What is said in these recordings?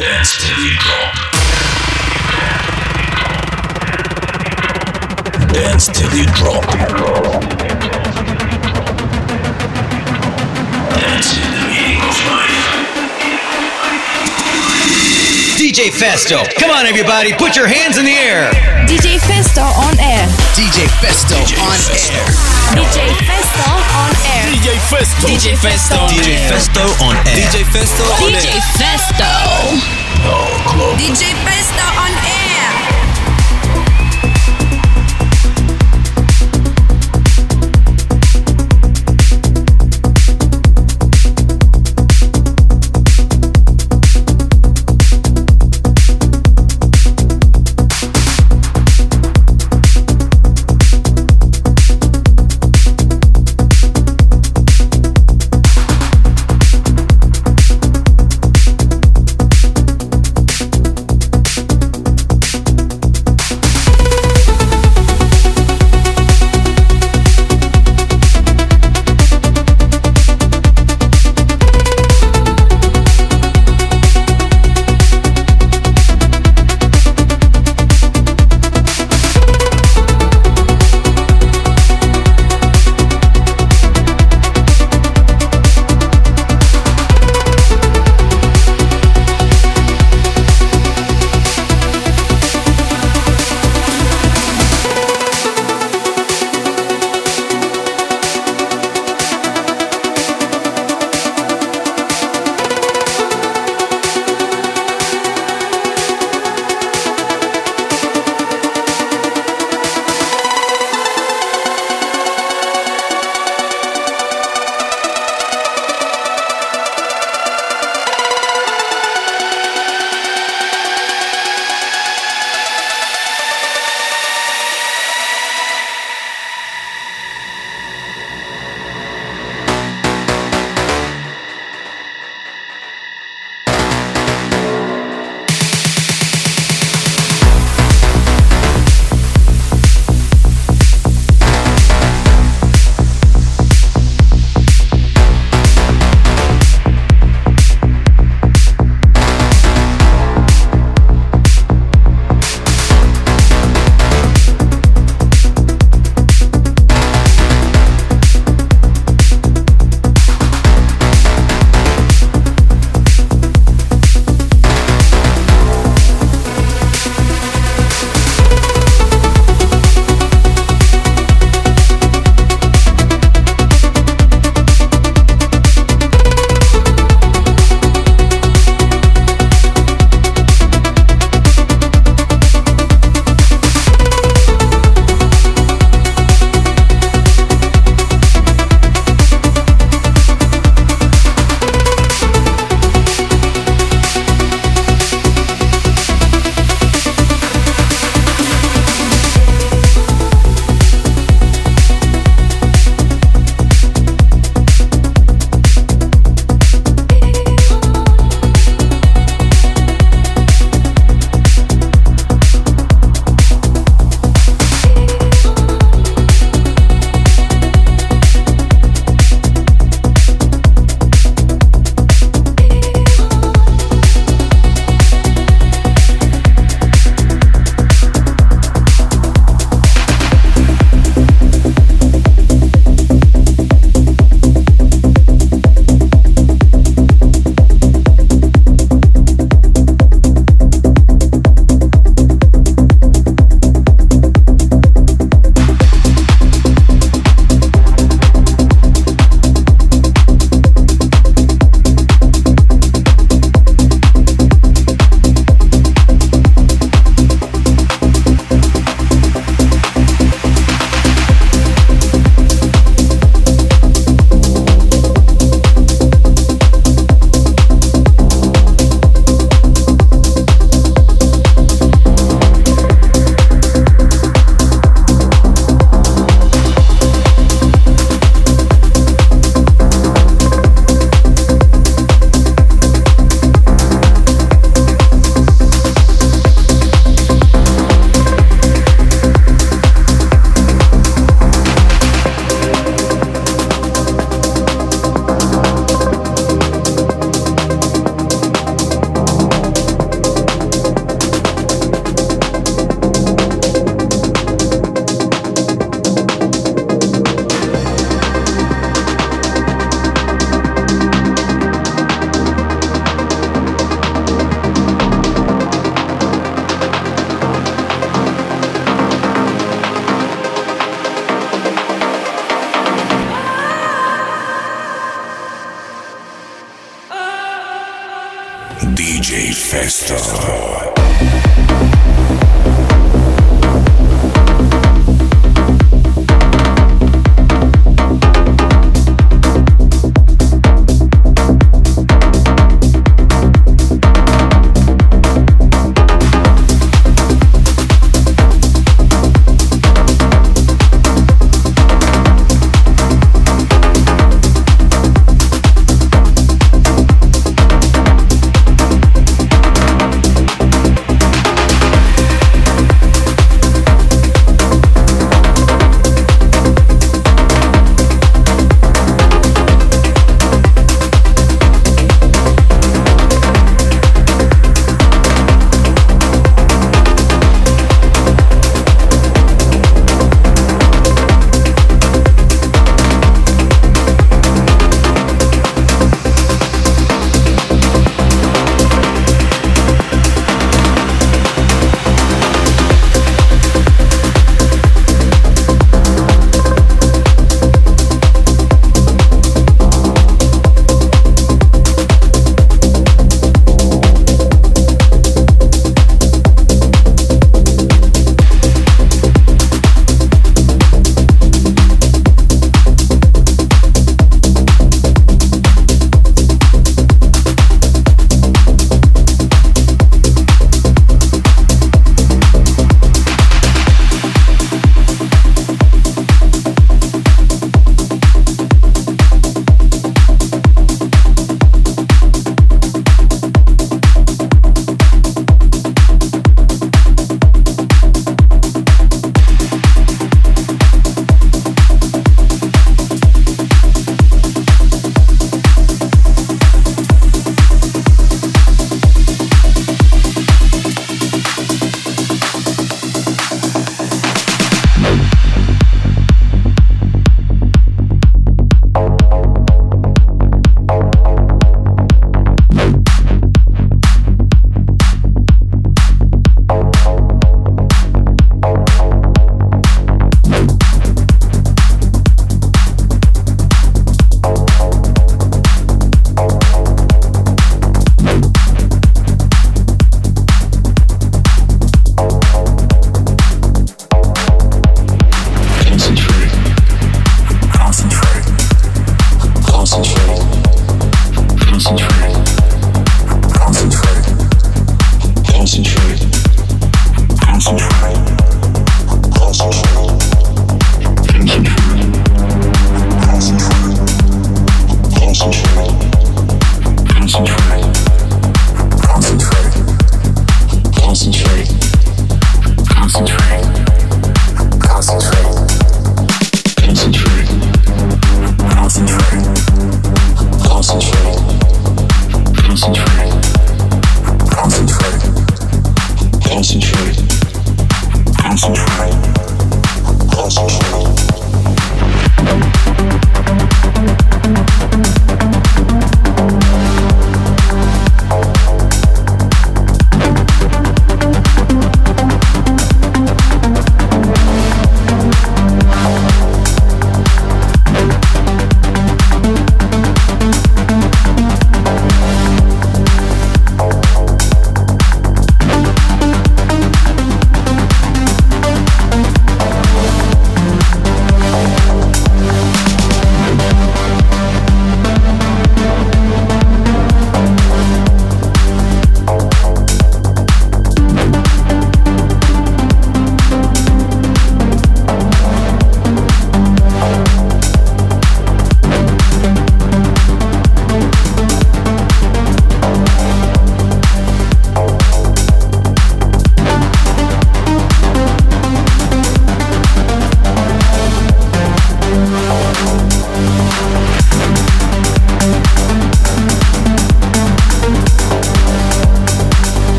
Dance till drop. Dance till you drop. Dance in the meaning of life. DJ Festo. Come on, everybody, put your hands in the air. DJ Festo on air. DJ Festo on air. DJ Festo on air. DJ Festo. DJ Festo. DJ Festo on air. DJ Festo on air. DJ. Festo. Oh, no club. DJ Festo on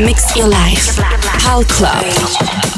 Mix your life. Pal Club.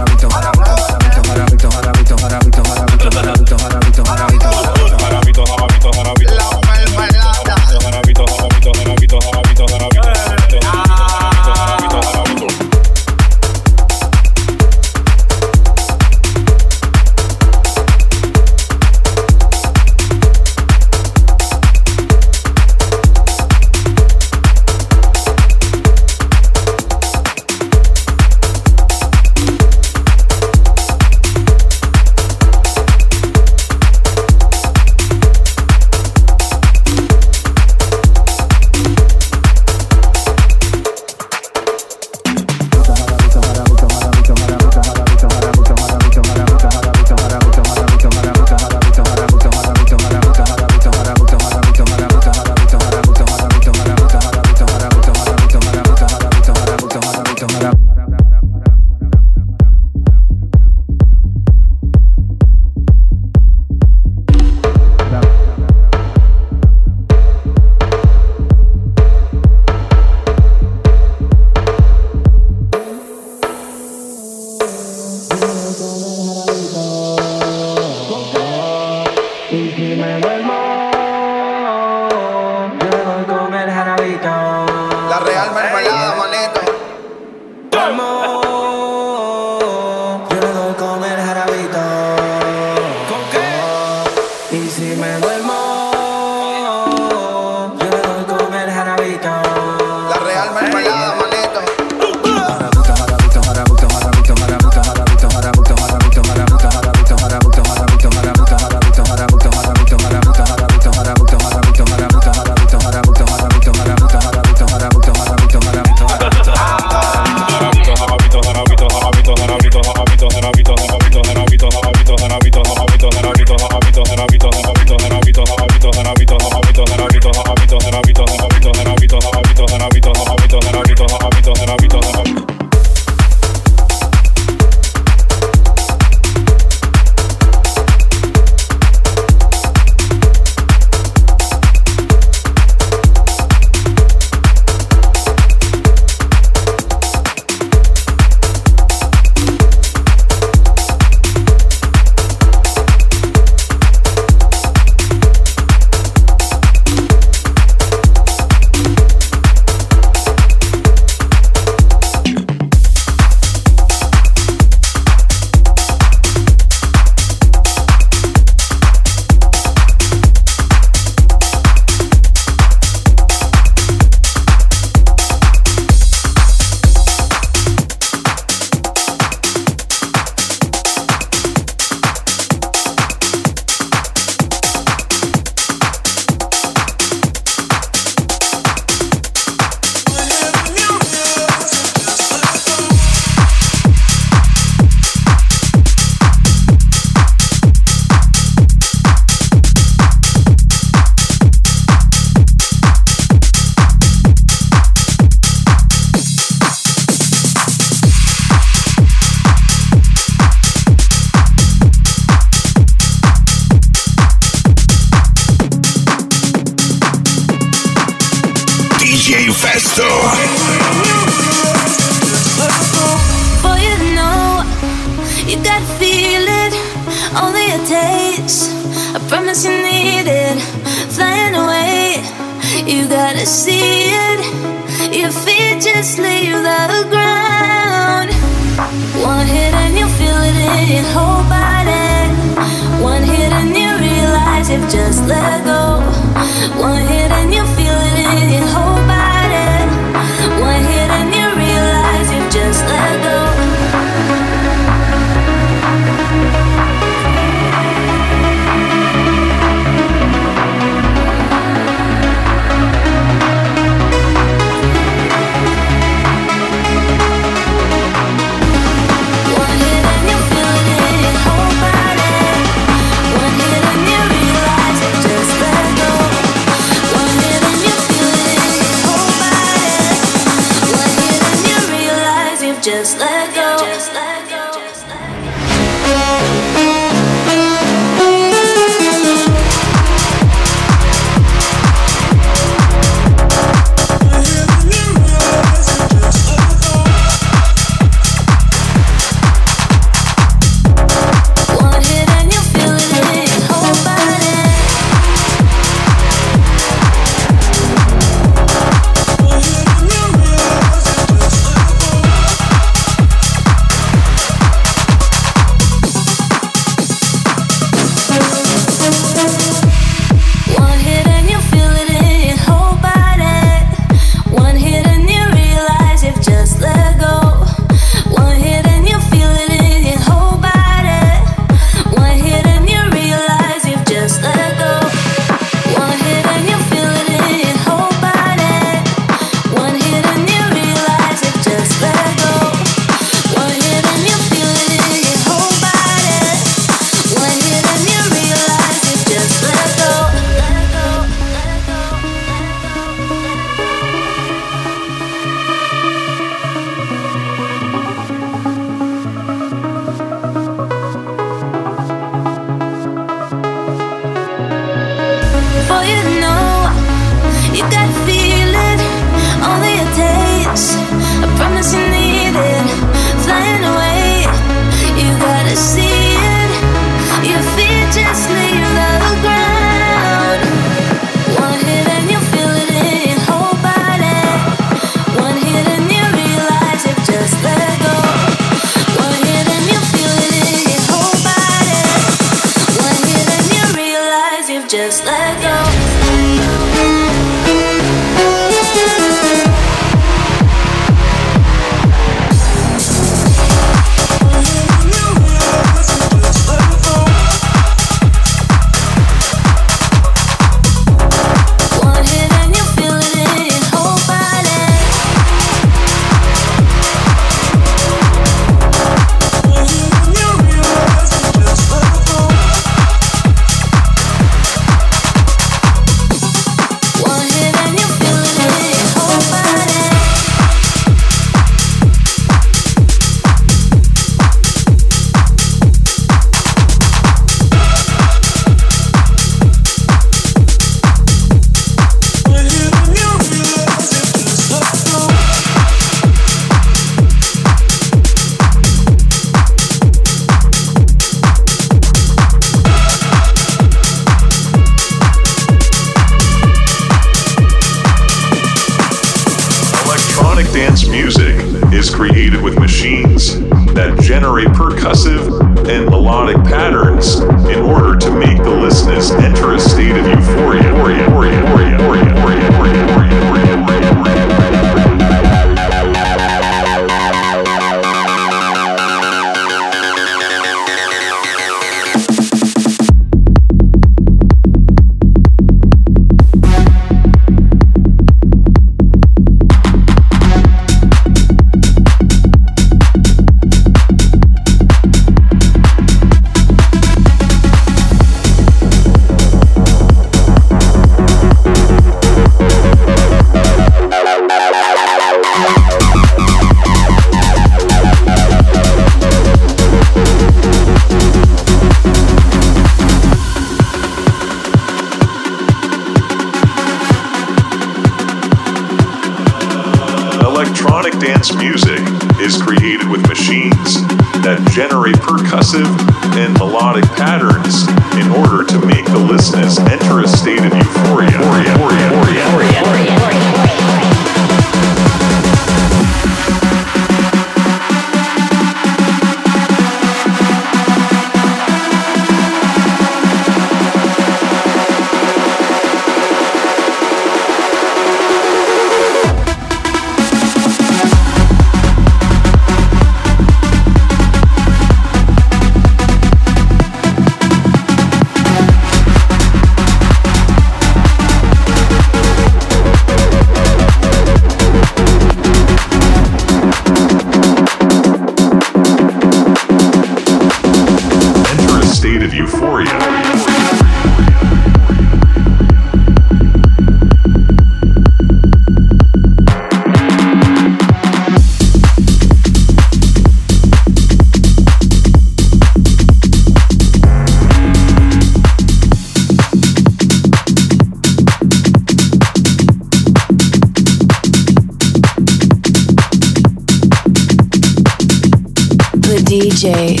DJ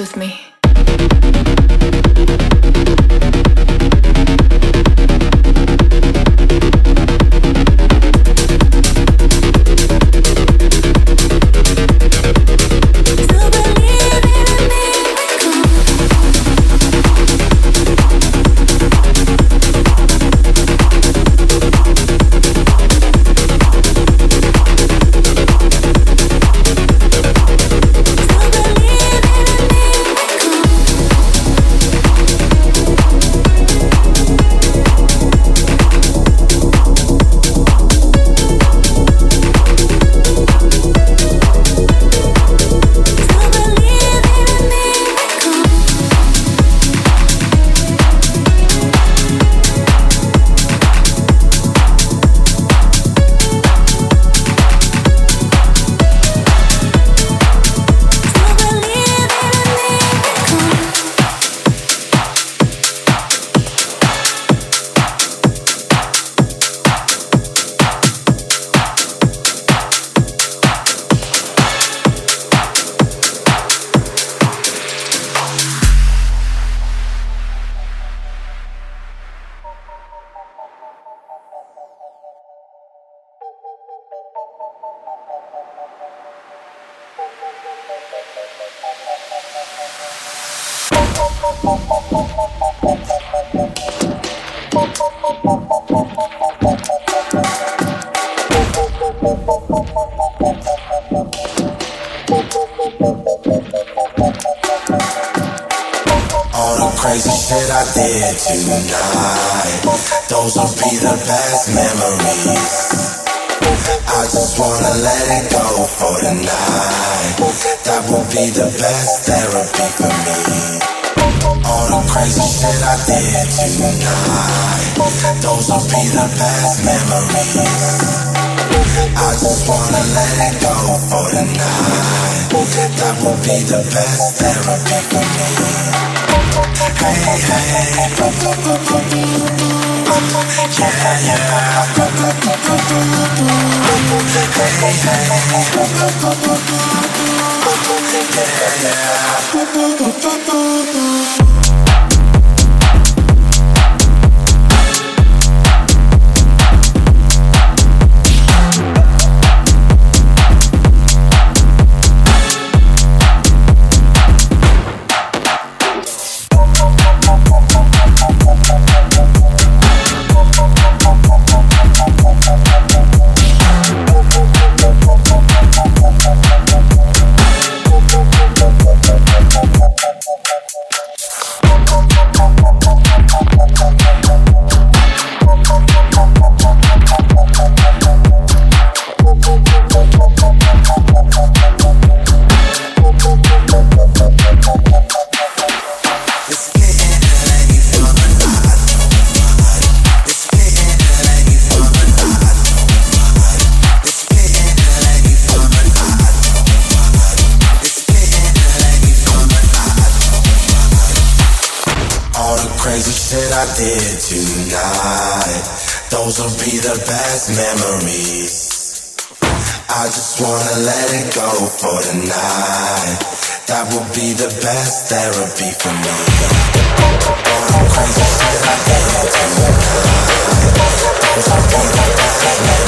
with me. Be the best therapy for me. I did tonight, those will be the best memories. I just wanna let it go for tonight. That will be the best therapy for me. Hey, hey. Yeah, yeah. Hey, Hey, shit I did tonight, those will be the best memories. I just wanna let it go for tonight. That will be the best therapy for me. All the crazy shit I did tonight, those will be the best memories.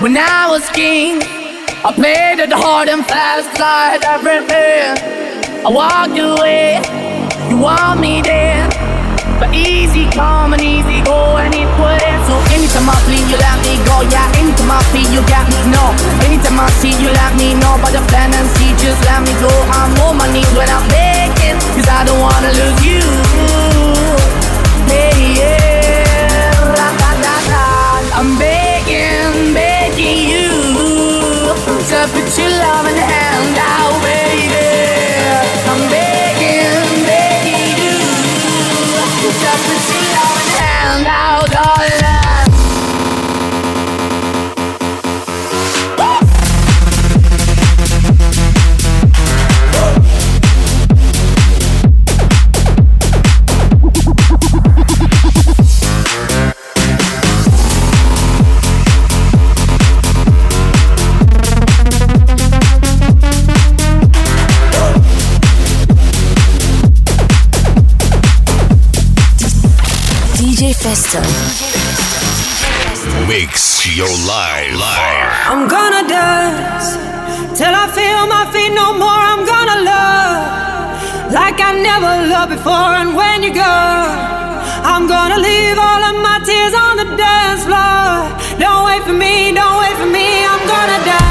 When I was king. I played it hard and fast like everything. I walked away, you want me there. But easy come and easy go and it would end. So anytime I flee, you let me go. Yeah, anytime I feel, you got me. No, anytime I see, you let me know. But the plan and see, just let me go. I'm on my knees when I'm begging, cause I don't wanna lose you. Hey, yeah. To put your loving Life. life. I'm gonna dance till I feel my feet no more. I'm gonna love like I never loved before. And when you go, I'm gonna leave all of my tears on the dance floor. Don't wait for me, don't wait for me. I'm gonna dance,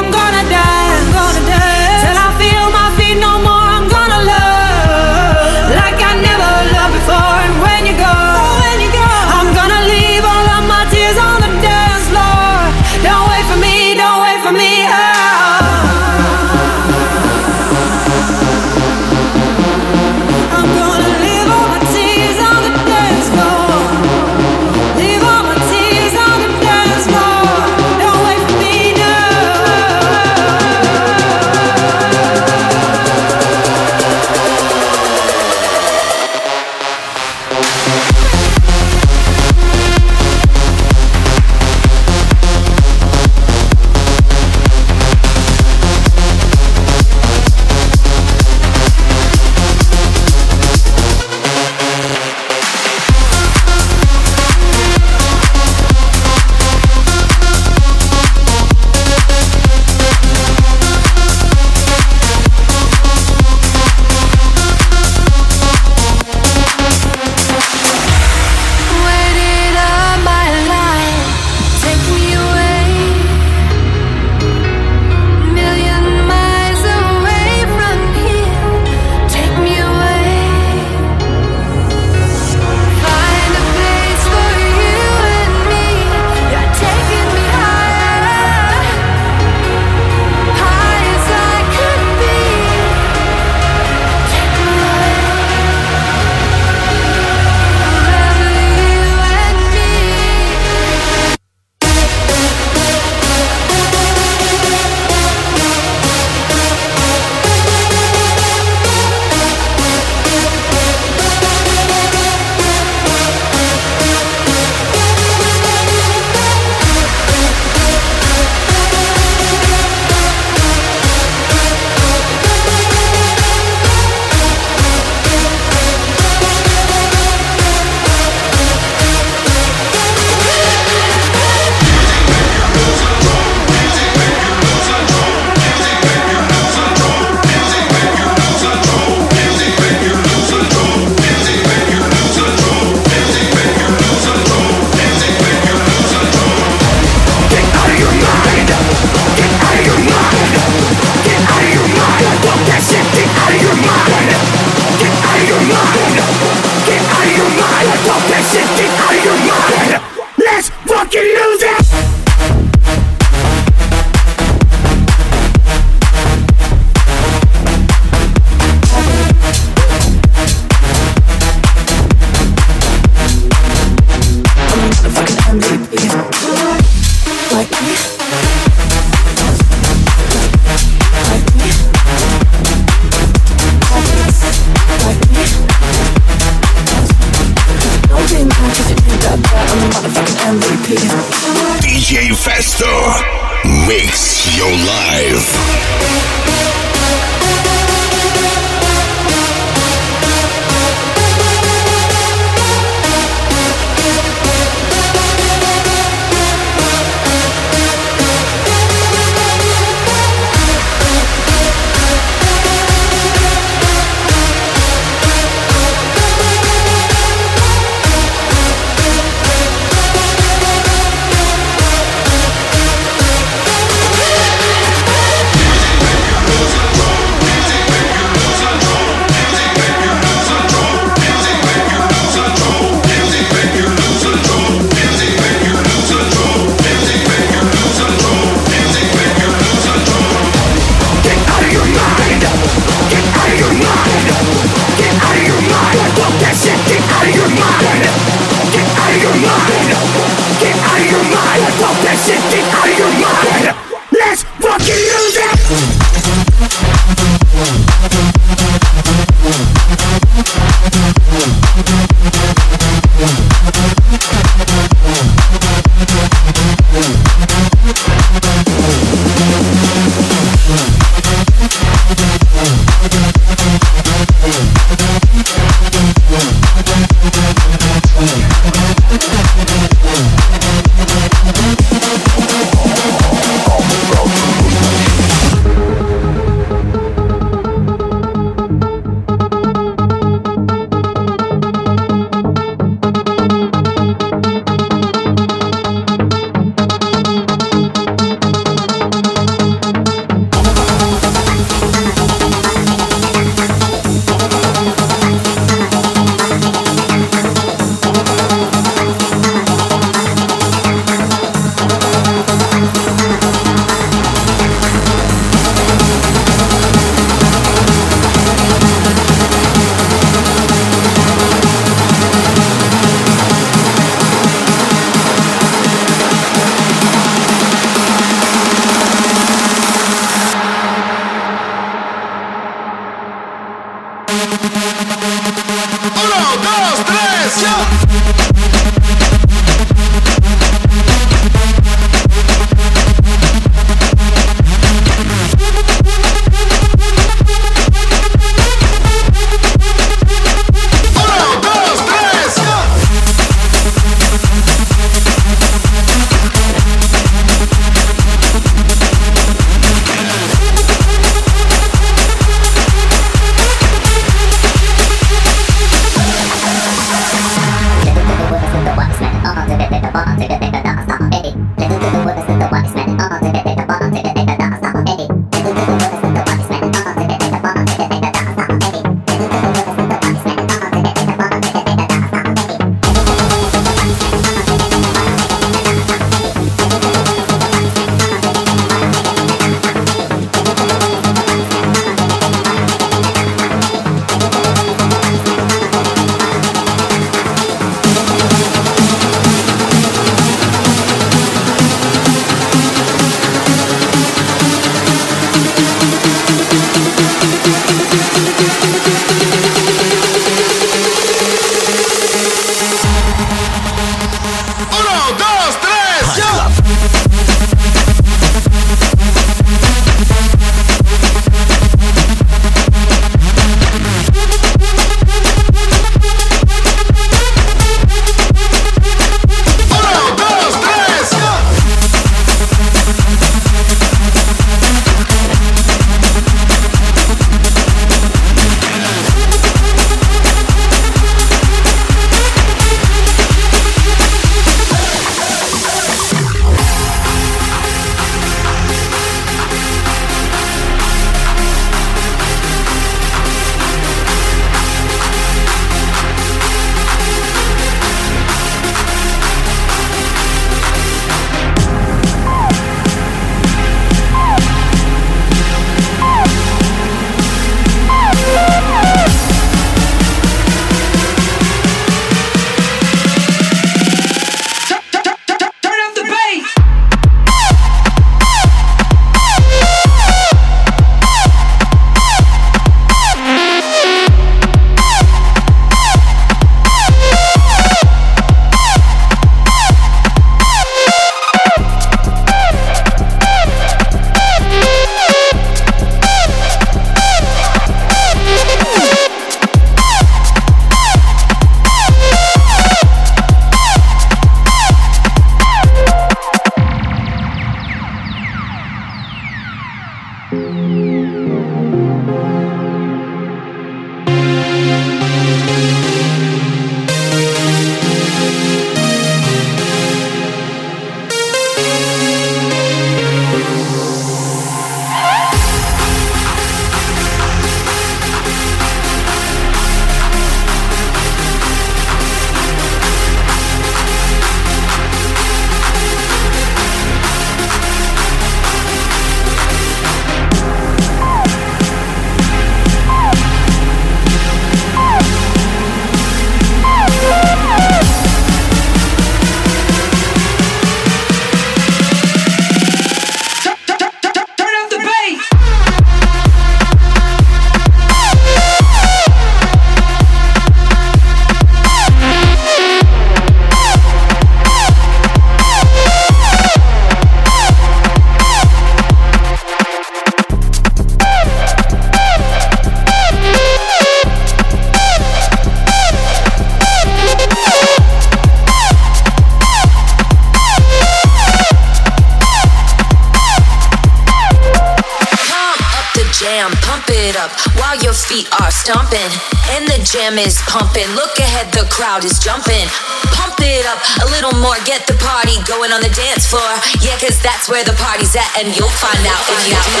up while your feet are stomping. And the jam is pumping. Look ahead, the crowd is jumping. Pump it up a little more, get the party going on the dance floor. Yeah, cause that's where the party's at, and you'll find out if you do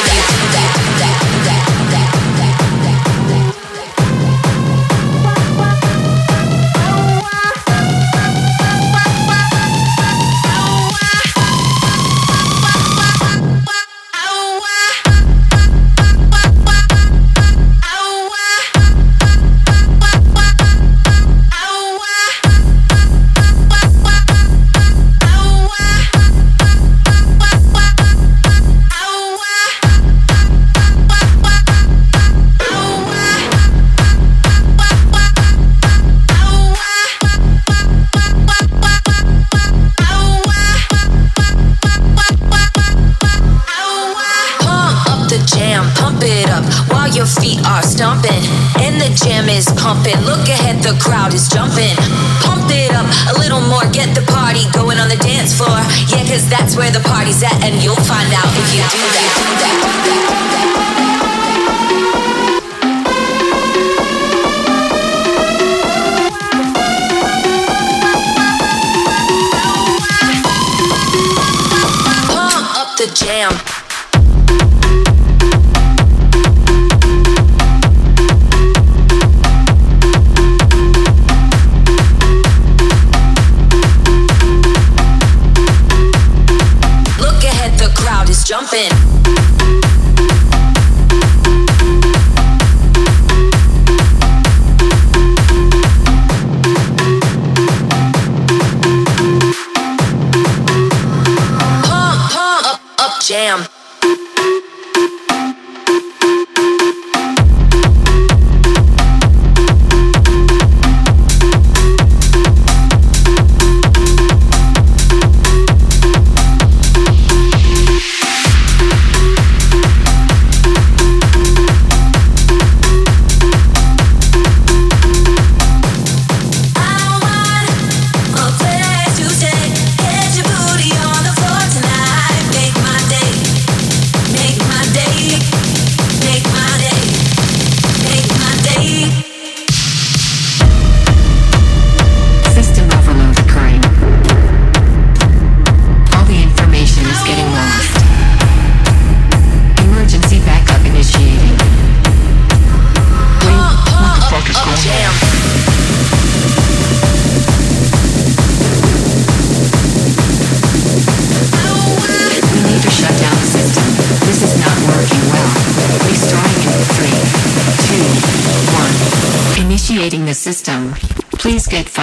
that. Jam.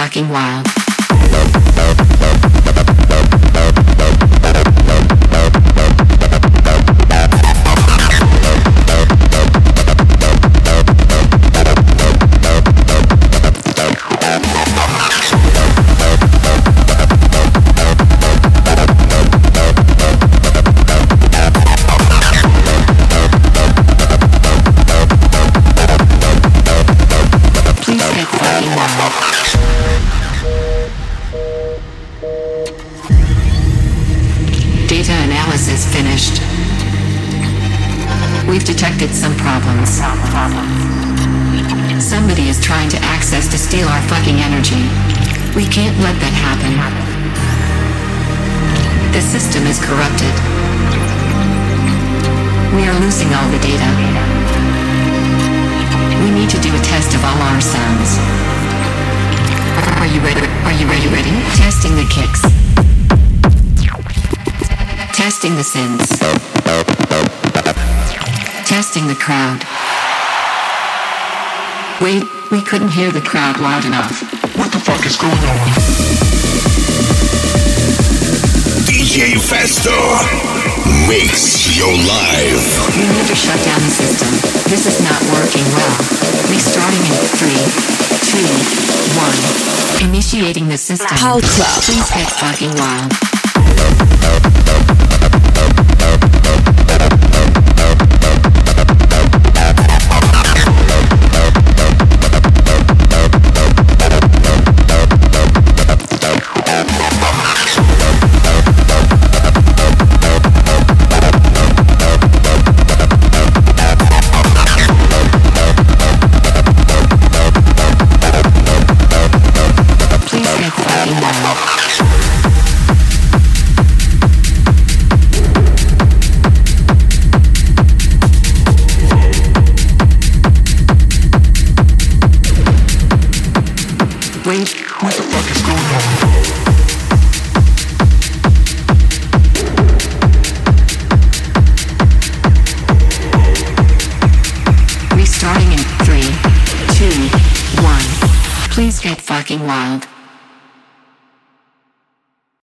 Fucking wild. Trying to access to steal our fucking energy. We can't let that happen. The system is corrupted. We are losing all the data. We need to do a test of all our sounds. Are you ready? Are you ready? Ready? Testing the kicks. Testing the synths. Testing the crowd. Wait, we couldn't hear the crowd loud enough. What the fuck is going on? DJ Festo. Mix your life. We need to shut down the system. This is not working well. Restarting in three, two, one. Initiating the system. PALCLUB. Please get fucking wild. Restarting